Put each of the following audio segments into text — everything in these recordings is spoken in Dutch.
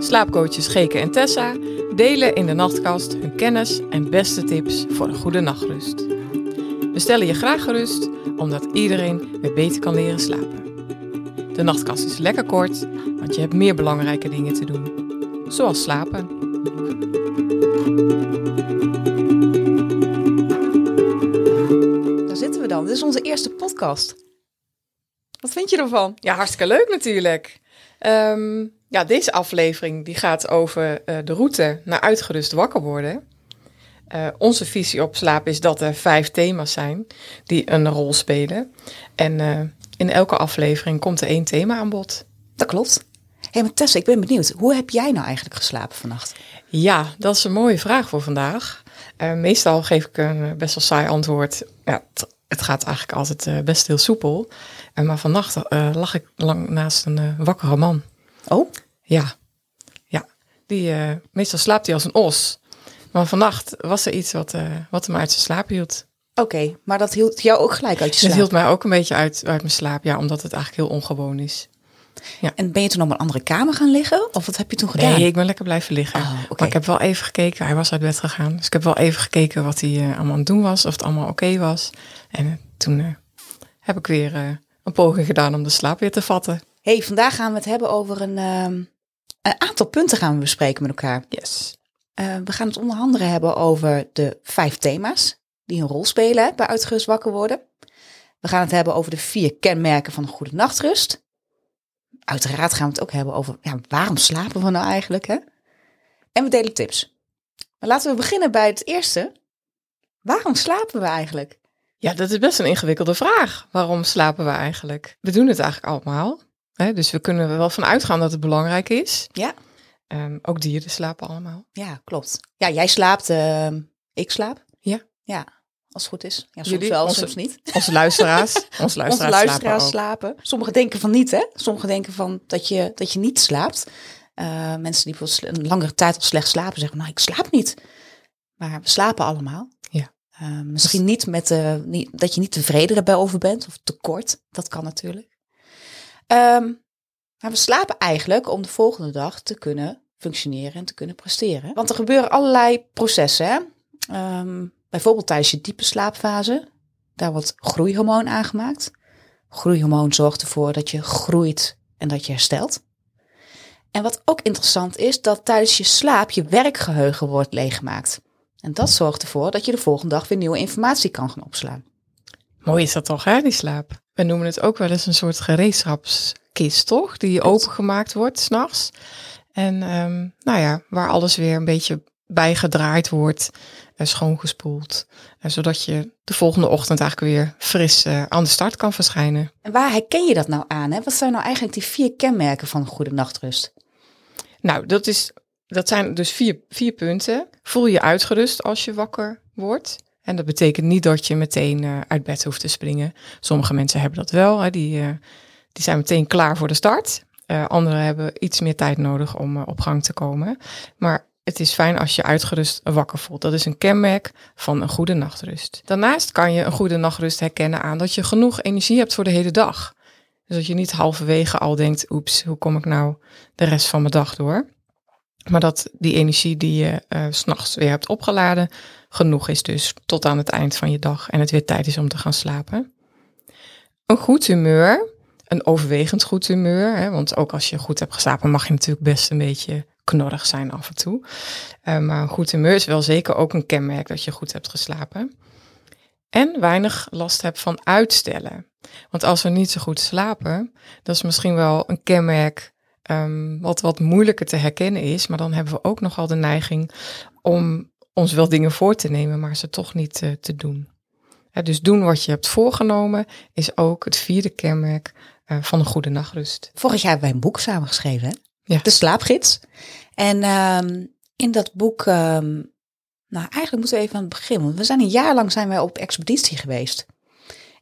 Slaapcoaches Geke en Tessa delen in de nachtkast hun kennis en beste tips voor een goede nachtrust. We stellen je graag gerust, omdat iedereen weer beter kan leren slapen. De nachtkast is lekker kort, want je hebt meer belangrijke dingen te doen. Zoals slapen. Daar zitten we dan. Dit is onze eerste podcast. Wat vind je ervan? Ja, hartstikke leuk natuurlijk. Ehm, ja, deze aflevering die gaat over eh, de route naar uitgerust wakker worden. Uh, onze visie op slaap is dat er vijf thema's zijn die een rol spelen. En uh, in elke aflevering komt er één thema aan bod. Dat klopt. Hé, hey, maar Tessa, ik ben benieuwd. Hoe heb jij nou eigenlijk geslapen vannacht? Ja, dat is een mooie vraag voor vandaag. Meestal geef ik een best wel saai antwoord. Ja, het gaat eigenlijk altijd best heel soepel. maar vannacht lag ik lang naast een wakkere man. Oh? Ja. Ja. Die, meestal slaapt hij als een os. Maar vannacht was er iets wat, wat hem uit zijn slaap hield. Oké, okay, maar dat hield jou ook gelijk uit je slaap? Het hield mij ook een beetje uit, uit mijn slaap, ja, omdat het eigenlijk heel ongewoon is. Ja. En ben je toen op een andere kamer gaan liggen? Of wat heb je toen gedaan? Nee, ik ben lekker blijven liggen. Oh, okay. Maar ik heb wel even gekeken, hij was uit bed gegaan. Dus ik heb wel even gekeken wat hij uh, allemaal aan het doen was, of het allemaal oké okay was. En uh, toen uh, heb ik weer een poging gedaan om de slaap weer te vatten. hey, vandaag gaan we het hebben over een, een aantal punten gaan we bespreken met elkaar. Yes. we gaan het onder andere hebben over de vijf thema's die een rol spelen bij uitgerust wakker worden. We gaan het hebben over de vier kenmerken van een goede nachtrust. Uiteraard gaan we het ook hebben over ja, waarom slapen we nou eigenlijk. Hè? En we delen tips. Maar laten we beginnen bij het eerste. Waarom slapen we eigenlijk? Ja, dat is best een ingewikkelde vraag. Waarom slapen we eigenlijk? We doen het eigenlijk allemaal. Hè? Dus we kunnen er wel van uitgaan dat het belangrijk is. Ja. Um, ook dieren slapen allemaal. Ja, klopt. Ja, jij slaapt, uh, ik slaap. Ja. Ja, als het goed is. Ja, soms Jullie, wel, onze, soms niet. Onze luisteraars, onze luisteraars, onze luisteraars slapen, Sommigen denken van niet, hè? Sommigen denken van dat je, dat je niet slaapt. Uh, mensen die bijvoorbeeld een langere tijd al slecht slapen, zeggen, nou, ik slaap niet. Maar we slapen allemaal. Ja. Uh, misschien niet met de, niet, dat je niet tevreden erbij over bent, of tekort. Dat kan natuurlijk. Um, maar we slapen eigenlijk om de volgende dag te kunnen functioneren en te kunnen presteren. Want er gebeuren allerlei processen. Hè? Um, Bijvoorbeeld tijdens je diepe slaapfase, daar wordt groeihormoon aangemaakt. Groeihormoon zorgt ervoor dat je groeit en dat je herstelt. En wat ook interessant is, dat tijdens je slaap je werkgeheugen wordt leeggemaakt. En dat zorgt ervoor dat je de volgende dag weer nieuwe informatie kan gaan opslaan. Mooi is dat toch, hè, die slaap? We noemen het ook wel eens een soort gereedschapskist, toch? Die opengemaakt wordt s'nachts. En um, nou ja, waar alles weer een beetje bijgedraaid wordt schoongespoeld. zodat je de volgende ochtend eigenlijk weer fris uh, aan de start kan verschijnen. En waar herken je dat nou aan? Hè? Wat zijn nou eigenlijk die vier kenmerken van een goede nachtrust? Nou, dat, is, dat zijn dus vier, vier punten. Voel je uitgerust als je wakker wordt. En dat betekent niet dat je meteen uh, uit bed hoeft te springen. Sommige mensen hebben dat wel. Hè? Die, uh, die zijn meteen klaar voor de start. anderen hebben iets meer tijd nodig om op gang te komen. Maar het is fijn als je uitgerust wakker voelt. Dat is een kenmerk van een goede nachtrust. Daarnaast kan je een goede nachtrust herkennen aan dat je genoeg energie hebt voor de hele dag. Dus dat je niet halverwege al denkt, oeps, hoe kom ik nou de rest van mijn dag door? Maar dat die energie die je uh, s'nachts weer hebt opgeladen, genoeg is dus tot aan het eind van je dag en het weer tijd is om te gaan slapen. Een goed humeur, een overwegend goed humeur, hè, want ook als je goed hebt geslapen mag je natuurlijk best een beetje knorrig zijn af en toe. Uh, maar een goed humeur is wel zeker ook een kenmerk dat je goed hebt geslapen. En weinig last hebt van uitstellen. Want als we niet zo goed slapen, dat is misschien wel een kenmerk um, wat wat moeilijker te herkennen is. Maar dan hebben we ook nogal de neiging om ons wel dingen voor te nemen, maar ze toch niet uh, te doen. dus doen wat je hebt voorgenomen is ook het vierde kenmerk uh, van een goede nachtrust. Vorig jaar hebben wij een boek samengeschreven, hè? Ja. De slaapgids. En um, in dat boek, um, nou eigenlijk moeten we even aan het begin, want we zijn een jaar lang zijn wij op expeditie geweest.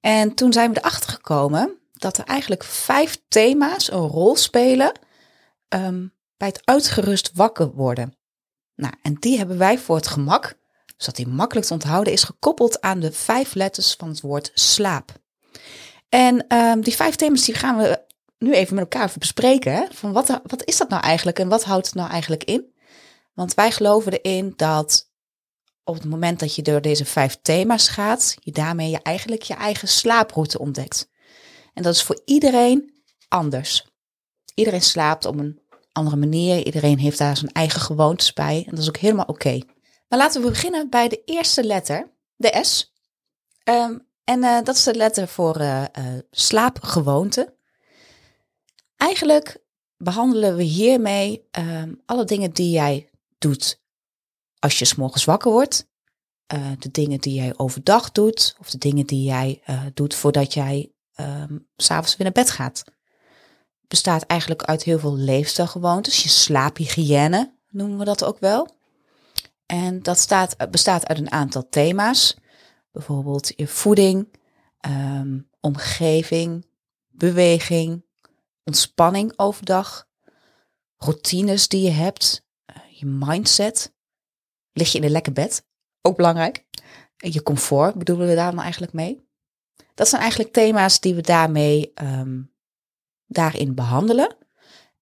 En toen zijn we erachter gekomen dat er eigenlijk vijf thema's een rol spelen um, bij het uitgerust wakker worden. Nou, en die hebben wij voor het gemak, zodat die makkelijk te onthouden is, gekoppeld aan de vijf letters van het woord slaap. En um, die vijf thema's die gaan we nu even met elkaar bespreken. Van wat, wat is dat nou eigenlijk en wat houdt het nou eigenlijk in? Want wij geloven erin dat op het moment dat je door deze vijf thema's gaat, je daarmee je eigenlijk je eigen slaaproute ontdekt. En dat is voor iedereen anders. Iedereen slaapt op een andere manier. Iedereen heeft daar zijn eigen gewoontes bij. En dat is ook helemaal oké. Maar laten we beginnen bij de eerste letter, de S. Ehm, en uh, dat is de letter voor uh, slaapgewoonte. Eigenlijk behandelen we hiermee um, alle dingen die jij doet als je s'morgens wakker wordt. de dingen die jij overdag doet. Of de dingen die jij doet voordat jij um, s'avonds weer naar bed gaat. Bestaat eigenlijk uit heel veel leefstijlgewoontes. Je slaaphygiëne noemen we dat ook wel. En dat staat, bestaat uit een aantal thema's. Bijvoorbeeld je voeding, um, omgeving, beweging, ontspanning overdag, routines die je hebt, uh, je mindset. Lig je in een lekker bed? Ook belangrijk. Je comfort bedoelen we daar dan eigenlijk mee. Dat zijn eigenlijk thema's die we daarmee um, daarin behandelen.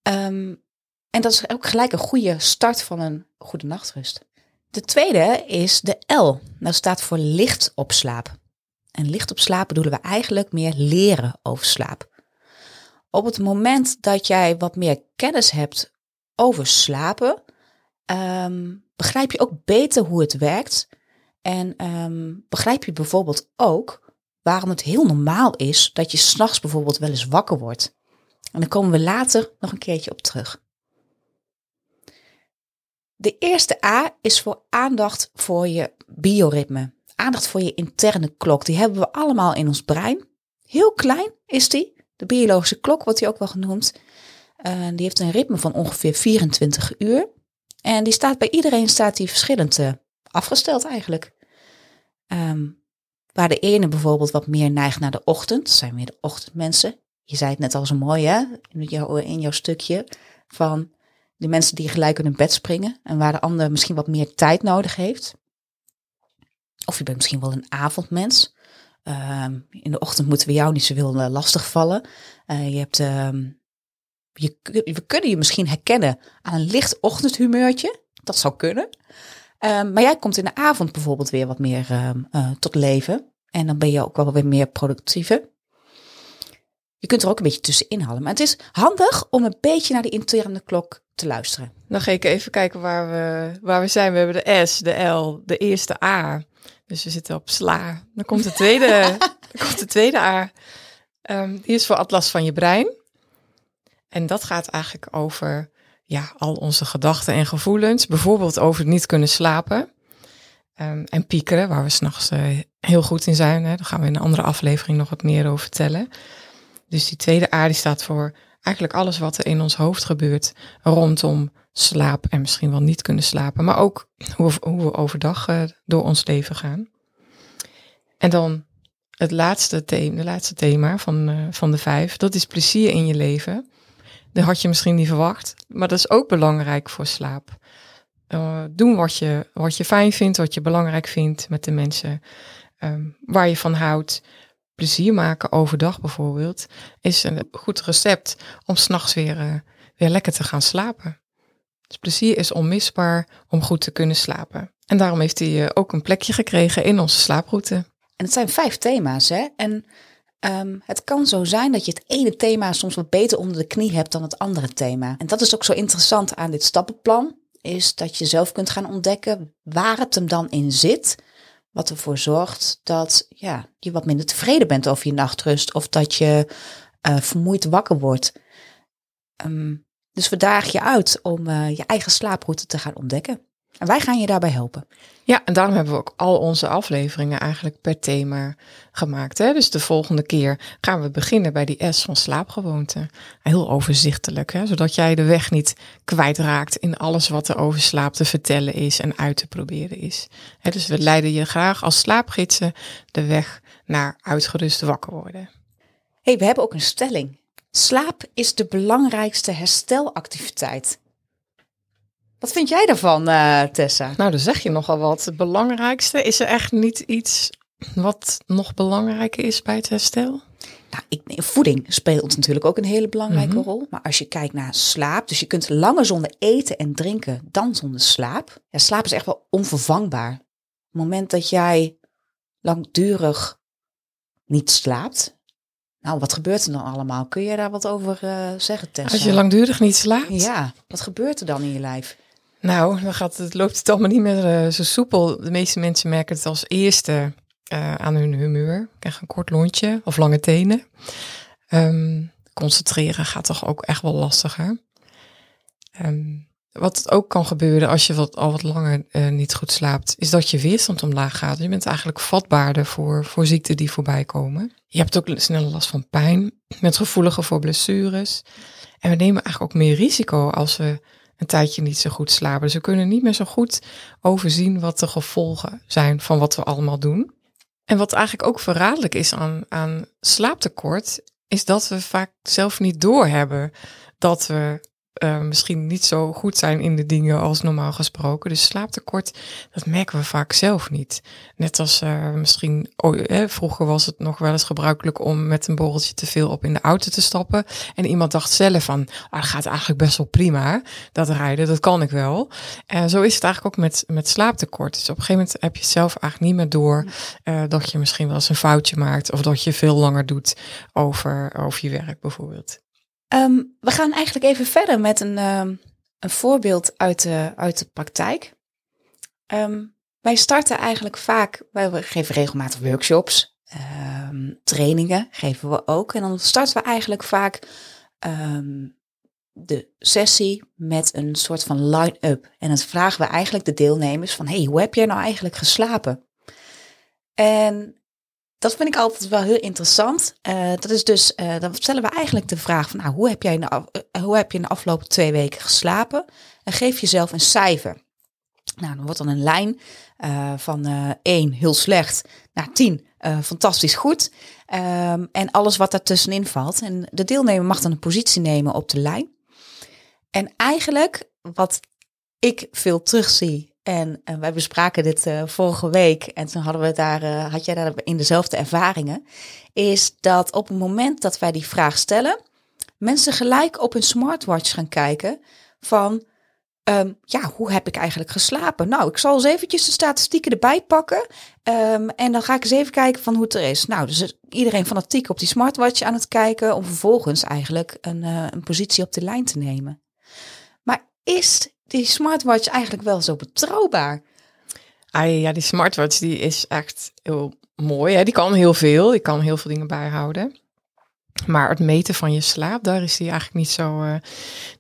Um, en dat is ook gelijk een goede start van een goede nachtrust. De tweede is de L. Dat staat voor licht op slaap. En licht op slaap bedoelen we eigenlijk meer leren over slaap. Op het moment dat jij wat meer kennis hebt over slapen, um, begrijp je ook beter hoe het werkt. En um, begrijp je bijvoorbeeld ook waarom het heel normaal is dat je s'nachts bijvoorbeeld wel eens wakker wordt. En daar komen we later nog een keertje op terug. De eerste A is voor aandacht voor je bioritme. Aandacht voor je interne klok. Die hebben we allemaal in ons brein. Heel klein is die. De biologische klok wordt die ook wel genoemd. Uh, die heeft een ritme van ongeveer 24 uur. En die staat bij iedereen staat die verschillend uh, afgesteld eigenlijk. Um, waar de ene bijvoorbeeld wat meer neigt naar de ochtend. Zijn weer de ochtendmensen. Je zei het net al zo mooi hè, in, jou, in jouw stukje. Van de mensen die gelijk in hun bed springen en waar de ander misschien wat meer tijd nodig heeft. Of je bent misschien wel een avondmens. Uh, in de ochtend moeten we jou niet zoveel uh, lastig vallen. Uh, je hebt, uh, je, we kunnen je misschien herkennen aan een licht ochtendhumeurtje. Dat zou kunnen. Ehm, maar jij komt in de avond bijvoorbeeld weer wat meer ehm, eh, tot leven. En dan ben je ook wel weer meer productiever. Je kunt er ook een beetje tussenin halen. Maar het is handig om een beetje naar de interne klok te luisteren. Dan ga ik even kijken waar we, waar we zijn. We hebben de S, de L, de eerste A. Dus we zitten op sla. Dan komt de tweede, dan komt de tweede A. Um, die is voor Atlas van je brein. En dat gaat eigenlijk over ja, al onze gedachten en gevoelens. Bijvoorbeeld over niet kunnen slapen. Um, en piekeren, waar we s'nachts uh, heel goed in zijn. Hè. Daar gaan we in een andere aflevering nog wat meer over vertellen. Dus die tweede A die staat voor eigenlijk alles wat er in ons hoofd gebeurt rondom slaap en misschien wel niet kunnen slapen, maar ook hoe hoe we overdag uh, door ons leven gaan. En dan het laatste thema, de laatste thema van, uh, van de vijf, dat is plezier in je leven. Dat had je misschien niet verwacht, maar dat is ook belangrijk voor slaap. Uh, doen wat je, wat je fijn vindt, wat je belangrijk vindt met de mensen um, waar je van houdt plezier maken overdag bijvoorbeeld, is een goed recept om s'nachts weer, uh, weer lekker te gaan slapen. Dus plezier is onmisbaar om goed te kunnen slapen. En daarom heeft hij uh, ook een plekje gekregen in onze slaaproute. En het zijn vijf thema's, hè? En um, het kan zo zijn dat je het ene thema soms wat beter onder de knie hebt dan het andere thema. En dat is ook zo interessant aan dit stappenplan, is dat je zelf kunt gaan ontdekken waar het hem dan in zit wat ervoor zorgt dat ja, je wat minder tevreden bent over je nachtrust of dat je uh, vermoeid wakker wordt. Um, dus we dagen je uit om uh, je eigen slaaproute te gaan ontdekken. En wij gaan je daarbij helpen. Ja, en daarom hebben we ook al onze afleveringen eigenlijk per thema gemaakt. Hè? Dus de volgende keer gaan we beginnen bij die S van slaapgewoonte. Heel overzichtelijk, hè? zodat jij de weg niet kwijtraakt in alles wat er over slaap te vertellen is en uit te proberen is. Hè, dus we leiden je graag als slaapgidsen de weg naar uitgerust wakker worden. hey, we hebben ook een stelling. Slaap is de belangrijkste herstelactiviteit. Wat vind jij daarvan, uh, Tessa? Nou, dan zeg je nogal wat. Het belangrijkste, is er echt niet iets wat nog belangrijker is bij het herstel? Nou, ik, voeding speelt natuurlijk ook een hele belangrijke Mhm. rol. Maar als je kijkt naar slaap, dus je kunt langer zonder eten en drinken dan zonder slaap. Ja, slaap is echt wel onvervangbaar. Op het moment dat jij langdurig niet slaapt, nou, wat gebeurt er dan allemaal? Kun je daar wat over eh, zeggen, Tessa? Als je langdurig niet slaapt, Ja, wat gebeurt er dan in je lijf? Nou, dan gaat het, loopt het allemaal niet meer eh, zo soepel. De meeste mensen merken het als eerste eh, aan hun humeur. Krijgen een kort lontje of lange tenen. Ehm, concentreren gaat toch ook echt wel lastiger. Ehm, wat ook kan gebeuren als je wat, al wat langer eh, niet goed slaapt, is dat je weerstand omlaag gaat. Je bent eigenlijk vatbaarder voor, voor ziekten die voorbij komen. Je hebt ook sneller last van pijn, bent gevoeliger voor blessures. En we nemen eigenlijk ook meer risico als we een tijdje niet zo goed slapen. Dus we kunnen niet meer zo goed overzien wat de gevolgen zijn van wat we allemaal doen. En wat eigenlijk ook verraderlijk is aan, aan slaaptekort, is dat we vaak zelf niet doorhebben dat we eh, misschien niet zo goed zijn in de dingen als normaal gesproken. Dus slaaptekort, dat merken we vaak zelf niet. Net als eh, misschien, vroeger was het nog wel eens gebruikelijk om met een borreltje te veel op in de auto te stappen. En iemand dacht zelf van, ah, dat gaat eigenlijk best wel prima, dat rijden, dat kan ik wel. En zo is het eigenlijk ook met, met slaaptekort. Dus op een gegeven moment heb je zelf eigenlijk niet meer door eh, dat je misschien wel eens een foutje maakt of dat je veel langer doet over, over je werk bijvoorbeeld. Ehm, we gaan eigenlijk even verder met een, ehm, een voorbeeld uit de, uit de praktijk. Ehm, wij starten eigenlijk vaak, wij geven regelmatig workshops, trainingen geven we ook. En dan starten we eigenlijk vaak de sessie met een soort van line-up. En dan vragen we eigenlijk de deelnemers van, hey, hoe heb jij nou eigenlijk geslapen? En dat vind ik altijd wel heel interessant. Eh, dat is dus, eh, dan stellen we eigenlijk de vraag van, nou, hoe heb jij in de, eh, hoe heb je in de afgelopen twee weken geslapen? En geef jezelf een cijfer. Nou, dan wordt dan een lijn van eh 1 heel slecht naar 10 eh, fantastisch goed. Ehm, en alles wat daartussenin valt. En de deelnemer mag dan een positie nemen op de lijn. En eigenlijk wat ik veel terugzie. En, en wij bespraken dit eh, vorige week. En toen hadden we daar, eh, had jij daar in dezelfde ervaringen. Is dat op het moment dat wij die vraag stellen. Mensen gelijk op hun smartwatch gaan kijken. Van ehm, ja, hoe heb ik eigenlijk geslapen? Nou, ik zal eens eventjes de statistieken erbij pakken. Ehm, en dan ga ik eens even kijken van hoe het er is. Nou, dus iedereen fanatiek op die smartwatch aan het kijken. Om vervolgens eigenlijk een, eh, een positie op de lijn te nemen. Maar is die smartwatch eigenlijk wel zo betrouwbaar? Ah, ja, die smartwatch die is echt heel mooi. Hè? Die kan heel veel. Die kan heel veel dingen bijhouden. Maar het meten van je slaap, daar is die eigenlijk niet zo, eh,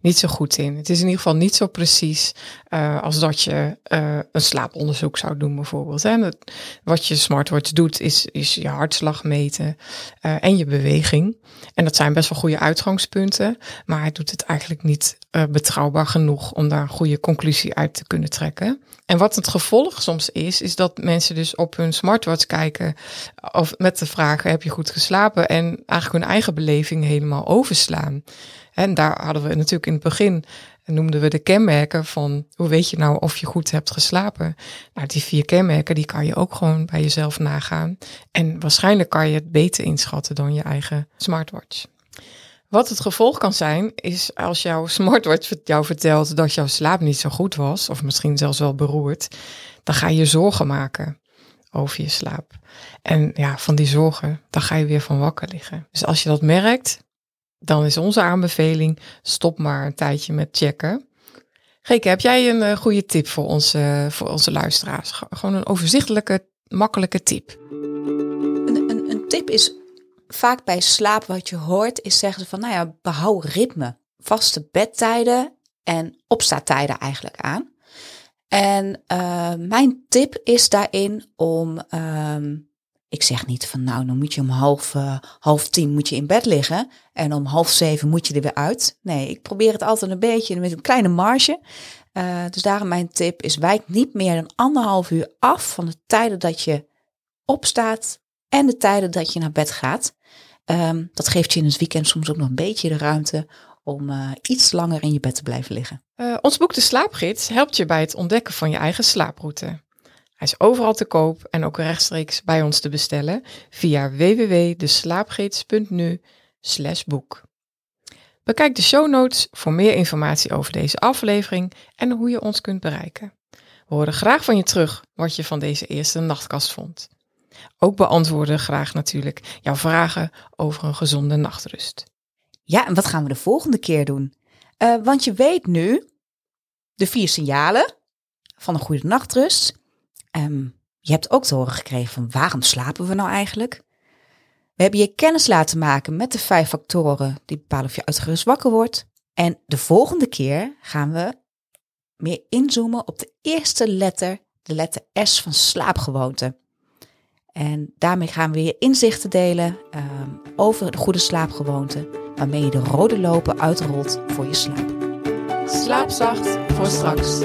niet zo goed in. Het is in ieder geval niet zo precies eh, als dat je eh, een slaaponderzoek zou doen bijvoorbeeld. En wat je smartwatch doet, is, is je hartslag meten en je beweging. En dat zijn best wel goede uitgangspunten. Maar hij doet het eigenlijk niet betrouwbaar genoeg om daar een goede conclusie uit te kunnen trekken. En wat het gevolg soms is, is dat mensen dus op hun smartwatch kijken of met de vraag: heb je goed geslapen? En eigenlijk hun eigen beleving helemaal overslaan. En daar hadden we natuurlijk in het begin noemden we de kenmerken van hoe weet je nou of je goed hebt geslapen. Nou, die vier kenmerken die kan je ook gewoon bij jezelf nagaan. En waarschijnlijk kan je het beter inschatten dan je eigen smartwatch. Wat het gevolg kan zijn, is als jouw smartwatch jou vertelt dat jouw slaap niet zo goed was, of misschien zelfs wel beroerd, dan ga je je zorgen maken over je slaap. En ja, van die zorgen, dan ga je weer van wakker liggen. Dus als je dat merkt, dan is onze aanbeveling, stop maar een tijdje met checken. Geke, heb jij een eh, goede tip voor onze, voor onze luisteraars? Gewoon een overzichtelijke, makkelijke tip. Een, een, een tip is vaak bij slaap wat je hoort, is zeggen ze van, nou ja, behoud ritme. Vaste bedtijden en opstaattijden eigenlijk aan. En eh, mijn tip is daarin om, ehm, ik zeg niet van nou, dan moet je om half, eh, half tien moet je in bed liggen en om half zeven moet je er weer uit. Nee, ik probeer het altijd een beetje met een kleine marge. Eh, dus daarom mijn tip is wijk niet meer dan anderhalf uur af van de tijden dat je opstaat en de tijden dat je naar bed gaat. Ehm, dat geeft je in het weekend soms ook nog een beetje de ruimte om eh, iets langer in je bed te blijven liggen. Eh, ons boek De Slaapgids helpt je bij het ontdekken van je eigen slaaproute. Hij is overal te koop en ook rechtstreeks bij ons te bestellen via www.deslaapgids.nu boek. Bekijk de show notes voor meer informatie over deze aflevering en hoe je ons kunt bereiken. We horen graag van je terug wat je van deze eerste nachtkast vond. Ook beantwoorden graag natuurlijk jouw vragen over een gezonde nachtrust. Ja, en wat gaan we de volgende keer doen? Uh, want je weet nu de vier signalen van een goede nachtrust. Um, je hebt ook te horen gekregen van waarom slapen we nou eigenlijk? We hebben je kennis laten maken met de vijf factoren die bepalen of je uitgerust wakker wordt. En de volgende keer gaan we meer inzoomen op de eerste letter, de letter S van slaapgewoonte. En daarmee gaan we je inzichten delen um, over de goede slaapgewoonte, waarmee je de rode lopen uitrolt voor je slaap. Slaap zacht voor straks.